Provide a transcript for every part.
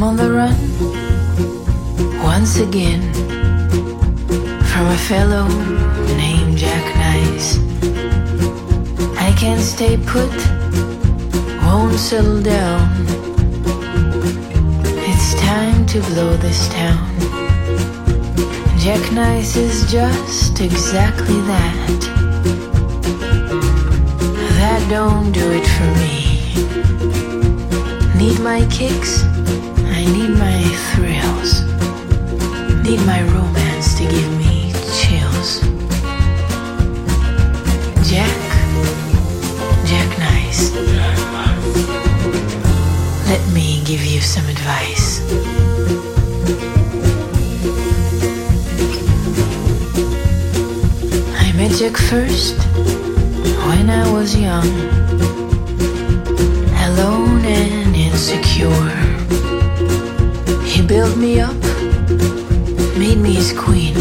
I'm on the run once again from a fellow named Jack Nice. I can't stay put, won't settle down. It's time to blow this town. Jack Nice is just exactly that. That don't do it for me. Need my kicks, need my thrills. Need my romance to give me chills. Jack, Jack Nice. Let me give you some advice. I met Jack first when I was young, alone and insecure. Built me up, made me his queen.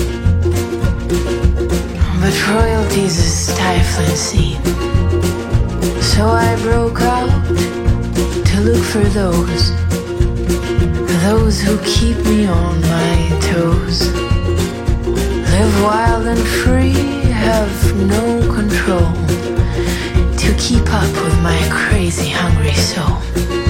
But royalty's a stifling scene. So I broke out to look for those, those who keep me on my toes. Live wild and free, have no control to keep up with my crazy, hungry soul.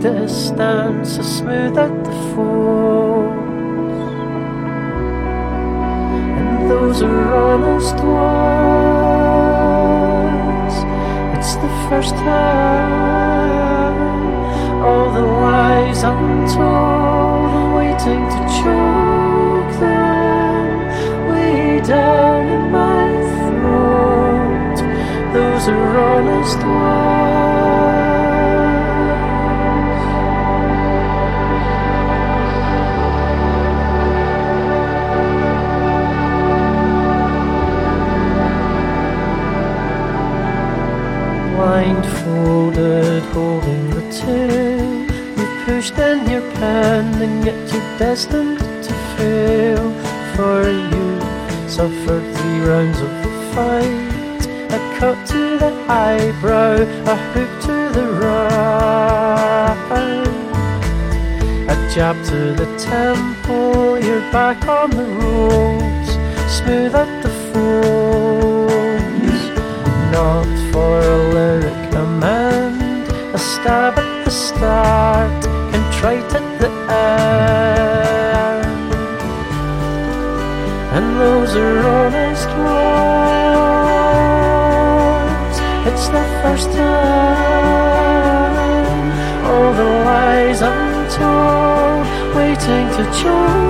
Distance, I smoothed out the faults. And those are honest words. It's the first time all the lies untold, I'm waiting to choke them way down in my throat. Those are honest words. Pushed in your pen, and yet you're destined to fail. For you suffered three rounds of the fight. A cut to the eyebrow, a hook to the right. A jab to the temple, you're back on the ropes, smooth at the folds. Not for a lyric amend, a stab at the start, contrite at the end. And those are honest words. It's the first time. All the lies I'm told, waiting to choke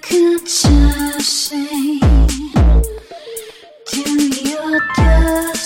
Can just sing to your death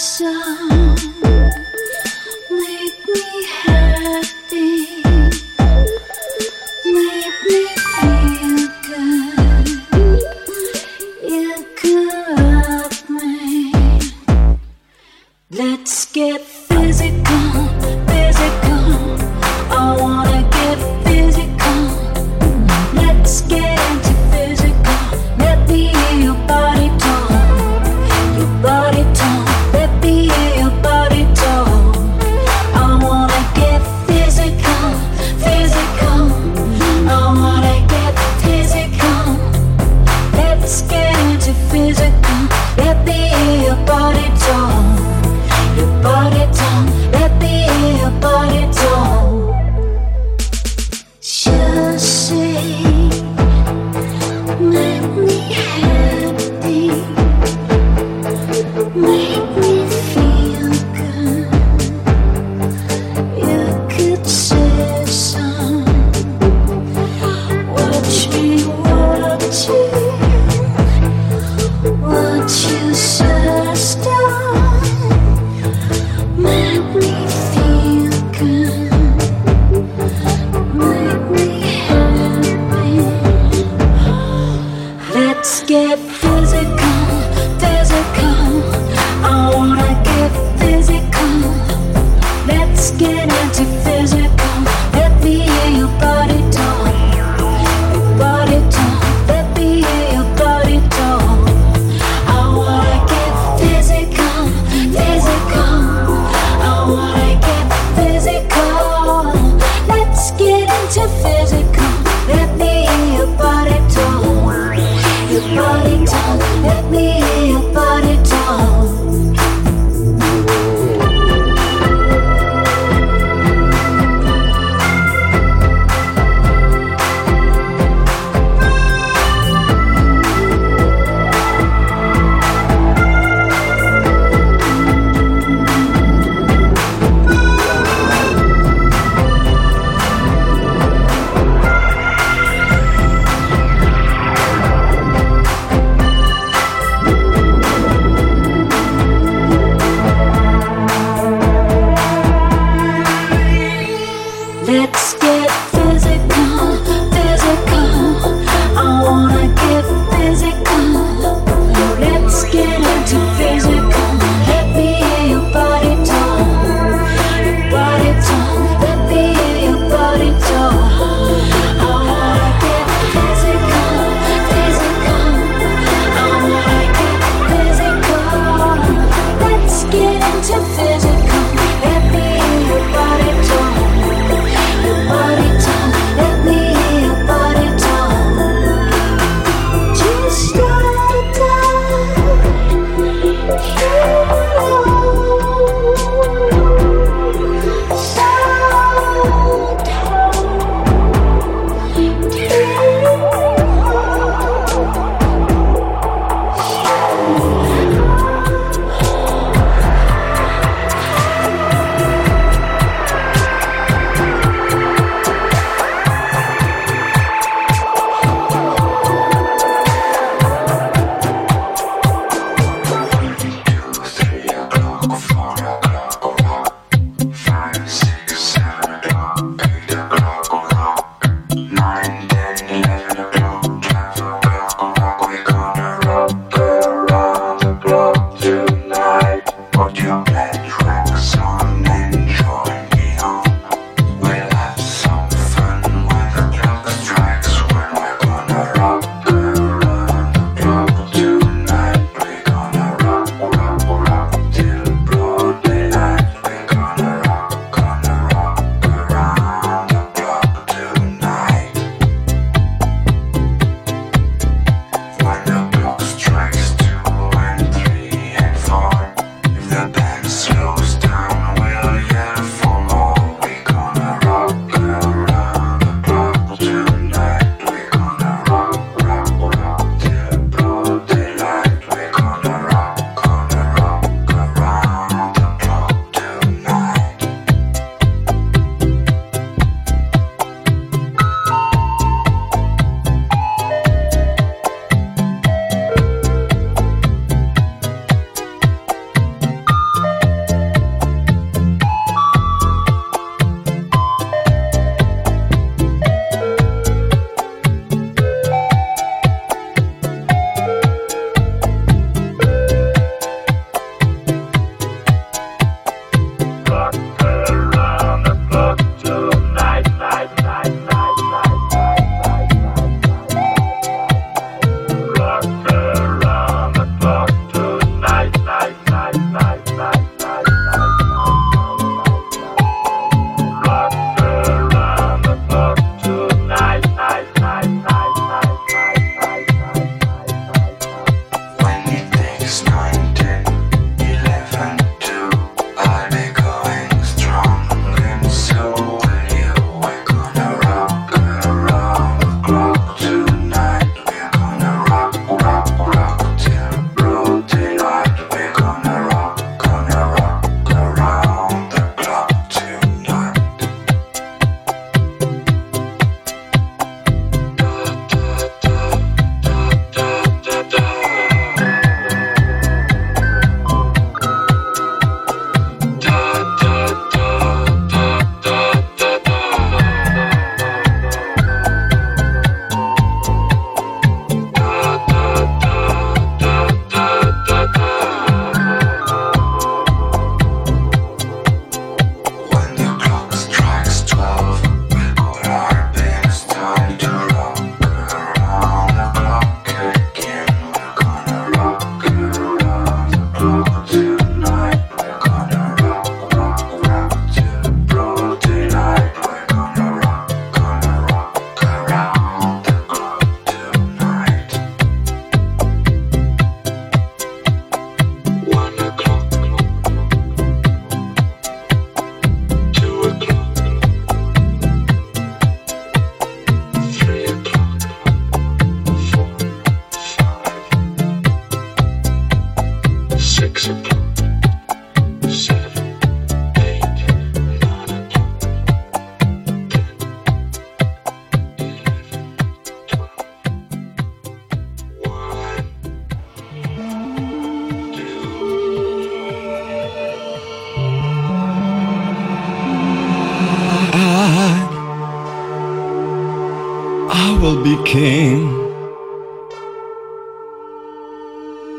be king,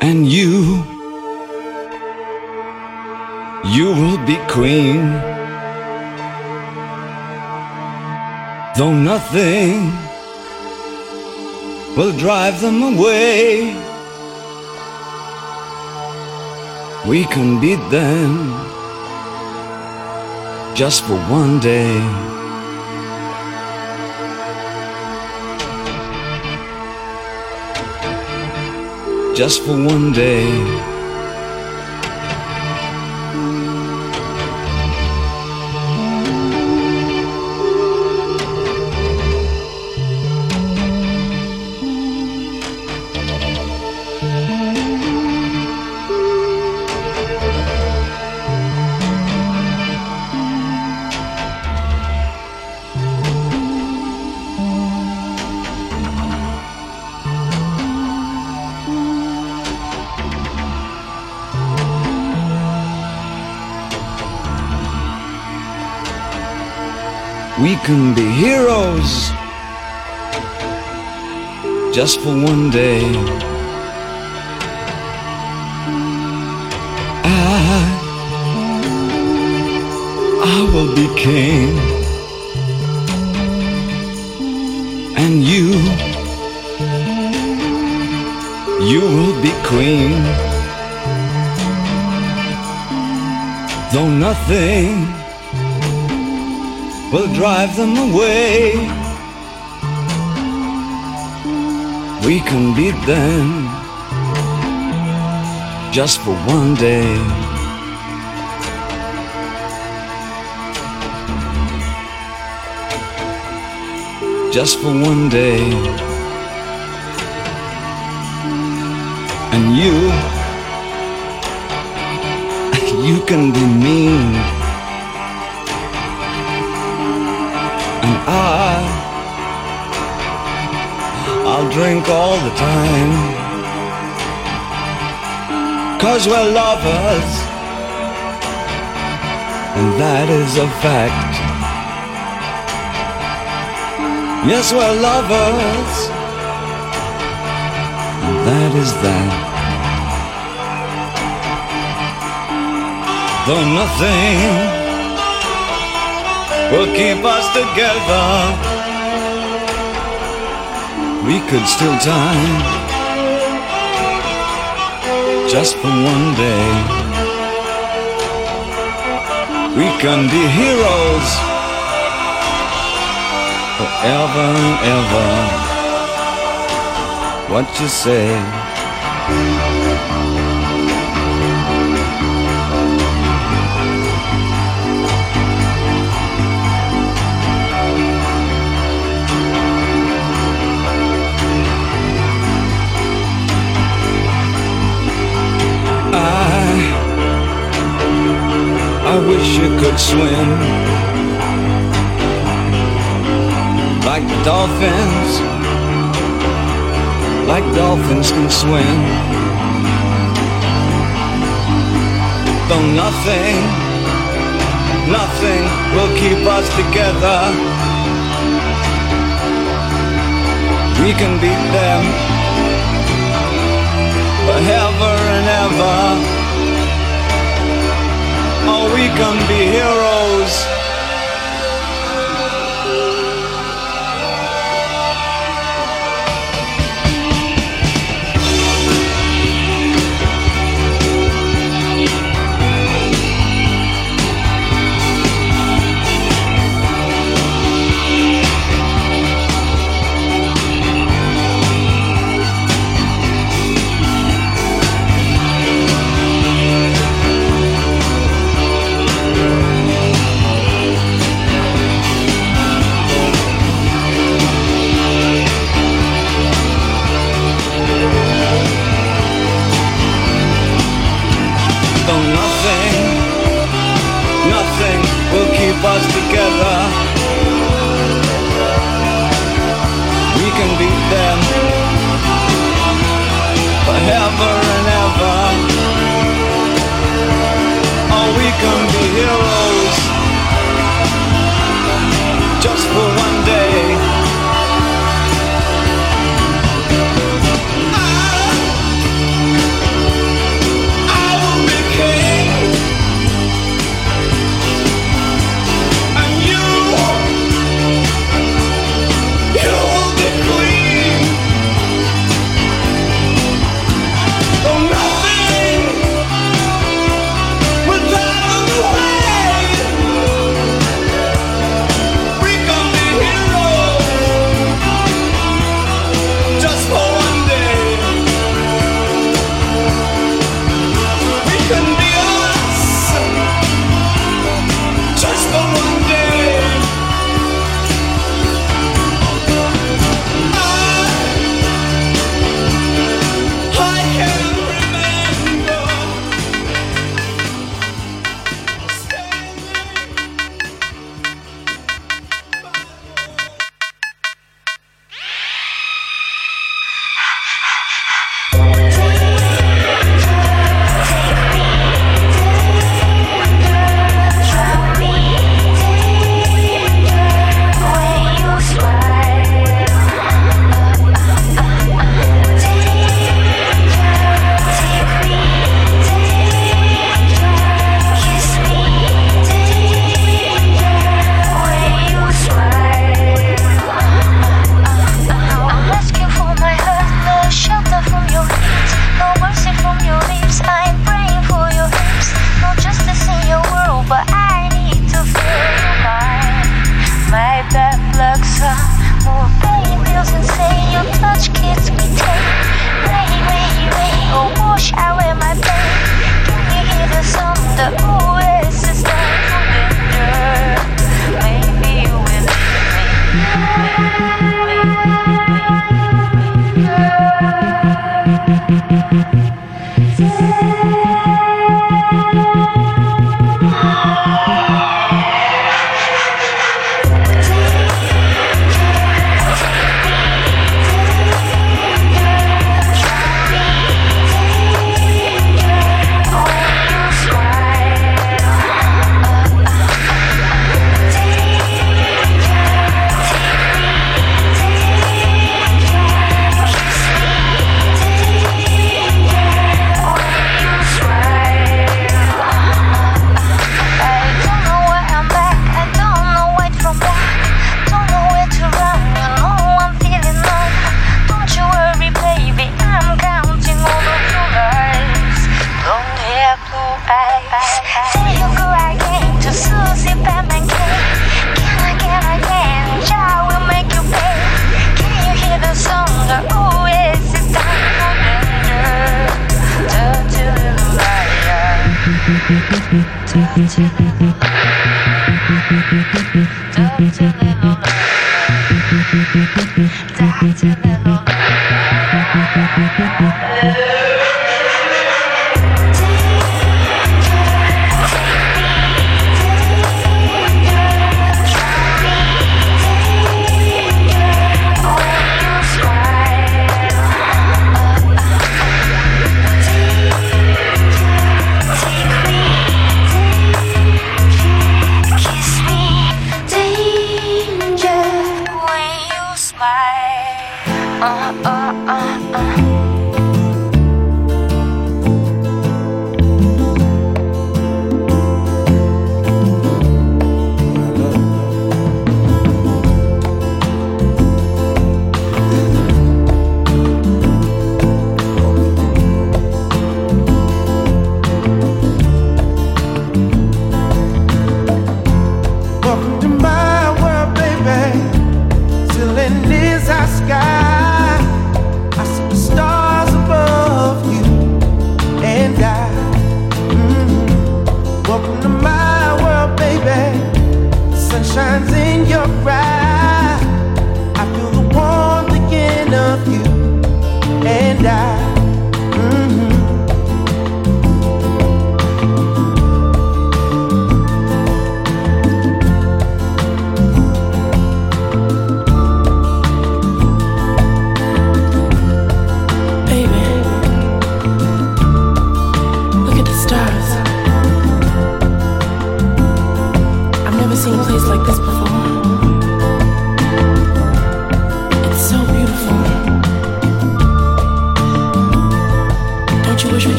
and you, you will be queen. Though nothing will drive them away, we can beat them just for one day. Just for one day. Just for one day. I, I will be king, and you, you will be queen. Though nothing will drive them away. We can beat them just for one day. Just for one day. And you, you can be mean. and I I'll drink all the time. Cause we're lovers. And that is a fact. Yes, we're lovers. And that is that. Though nothing will keep us together. We could still time just for one day. We can be heroes forever and ever. What you say? I wish you could swim like dolphins, like dolphins can swim. Though nothing, nothing will keep us together. We can beat them can be heroes. Can be heroes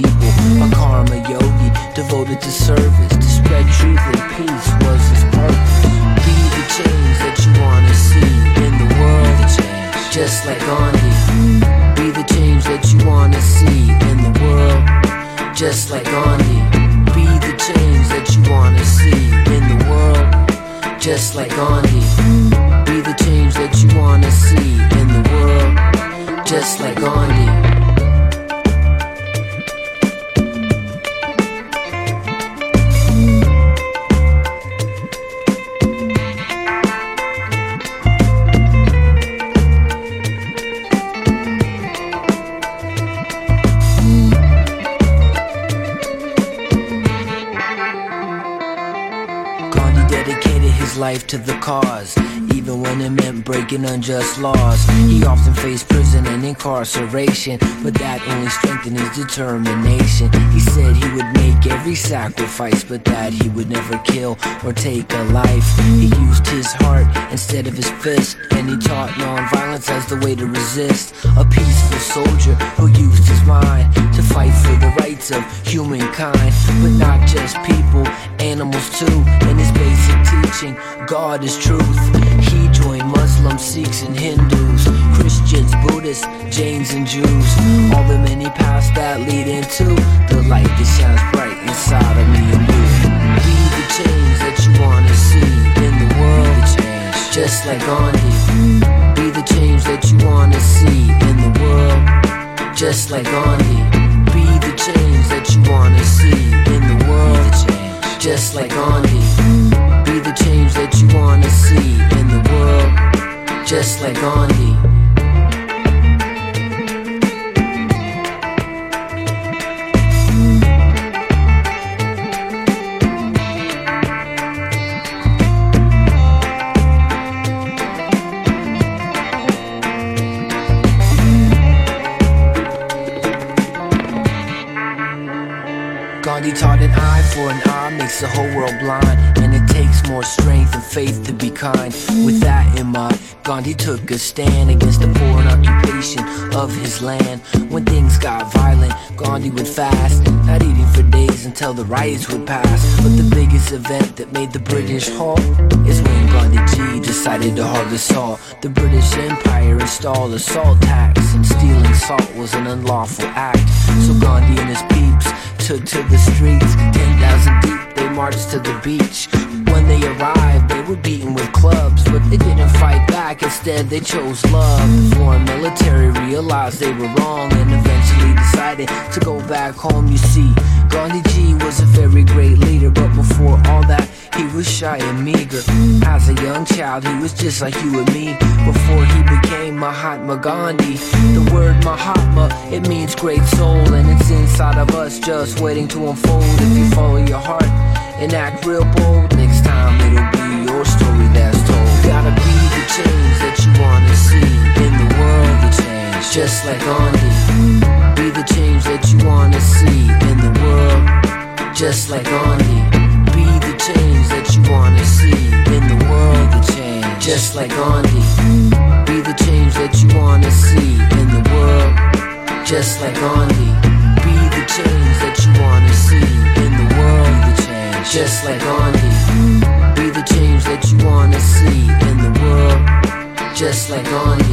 people. A karma yogi devoted to service, to spread truth and peace was his purpose. Be the change that you wanna see in the world, just like Gandhi. Be the change that you wanna see in the world, just like Gandhi. Be the change that you wanna see in the world, just like Gandhi. Be the change that you wanna see in the world, just like. Gandhi to the cause, even when it meant breaking unjust laws. He often faced prison and incarceration, but that only strengthened his determination. He said he would make every sacrifice, but that he would never kill or take a life. He used his heart instead of his fist, and he taught nonviolence as the way to resist. A peaceful soldier who used his mind to fight for the rights of humankind, but not just people, animals too. And his basic teaching, God is truth. Muslims, Sikhs, and Hindus, Christians, Buddhists, Jains, and Jews. All the many paths that lead into the light that shines bright inside of me and you. Be the change that you wanna see in the world, just like Gandhi. Be the change that you wanna see in the world, just like Gandhi. Be the change that you wanna see in the world, just like Gandhi. Be the change that you wanna see in the world, just like Gandhi. Gandhi taught an eye for an eye makes the whole world blind, and it takes more strength and faith to be kind. With that in mind, Gandhi took a stand against the and occupation of his land. When things got violent, Gandhi would fast, not eating for days until the riots would pass. But the biggest event that made the British halt is when Gandhi G decided to harvest salt. The British Empire installed a salt tax, and stealing salt was an unlawful act. So Gandhi and his peeps took to the streets, 10,000 deep, they marched to the beach. When they arrived, they were beaten with clubs, but they didn't fight back, instead they chose love. The foreign military realized they were wrong and eventually decided to go back home, you see. Gandhi G was a very great leader, but before all that, he was shy and meager. As a young child, he was just like you and me. Before he became Mahatma Gandhi, the word Mahatma, it means great soul, and it's inside of us just waiting to unfold. If you follow your heart and act real bold, next time it'll be your story that's told. Gotta be the change that you wanna see in the world, the change, just like Gandhi. Be the change that you wanna see in the world, just like Gandhi. Be the change that you wanna see in the world, the change, just like Gandhi. Be the change that you wanna see in the world, just like Gandhi. Just like Gandhi. Be the change that you wanna see in the world, just like Gandhi.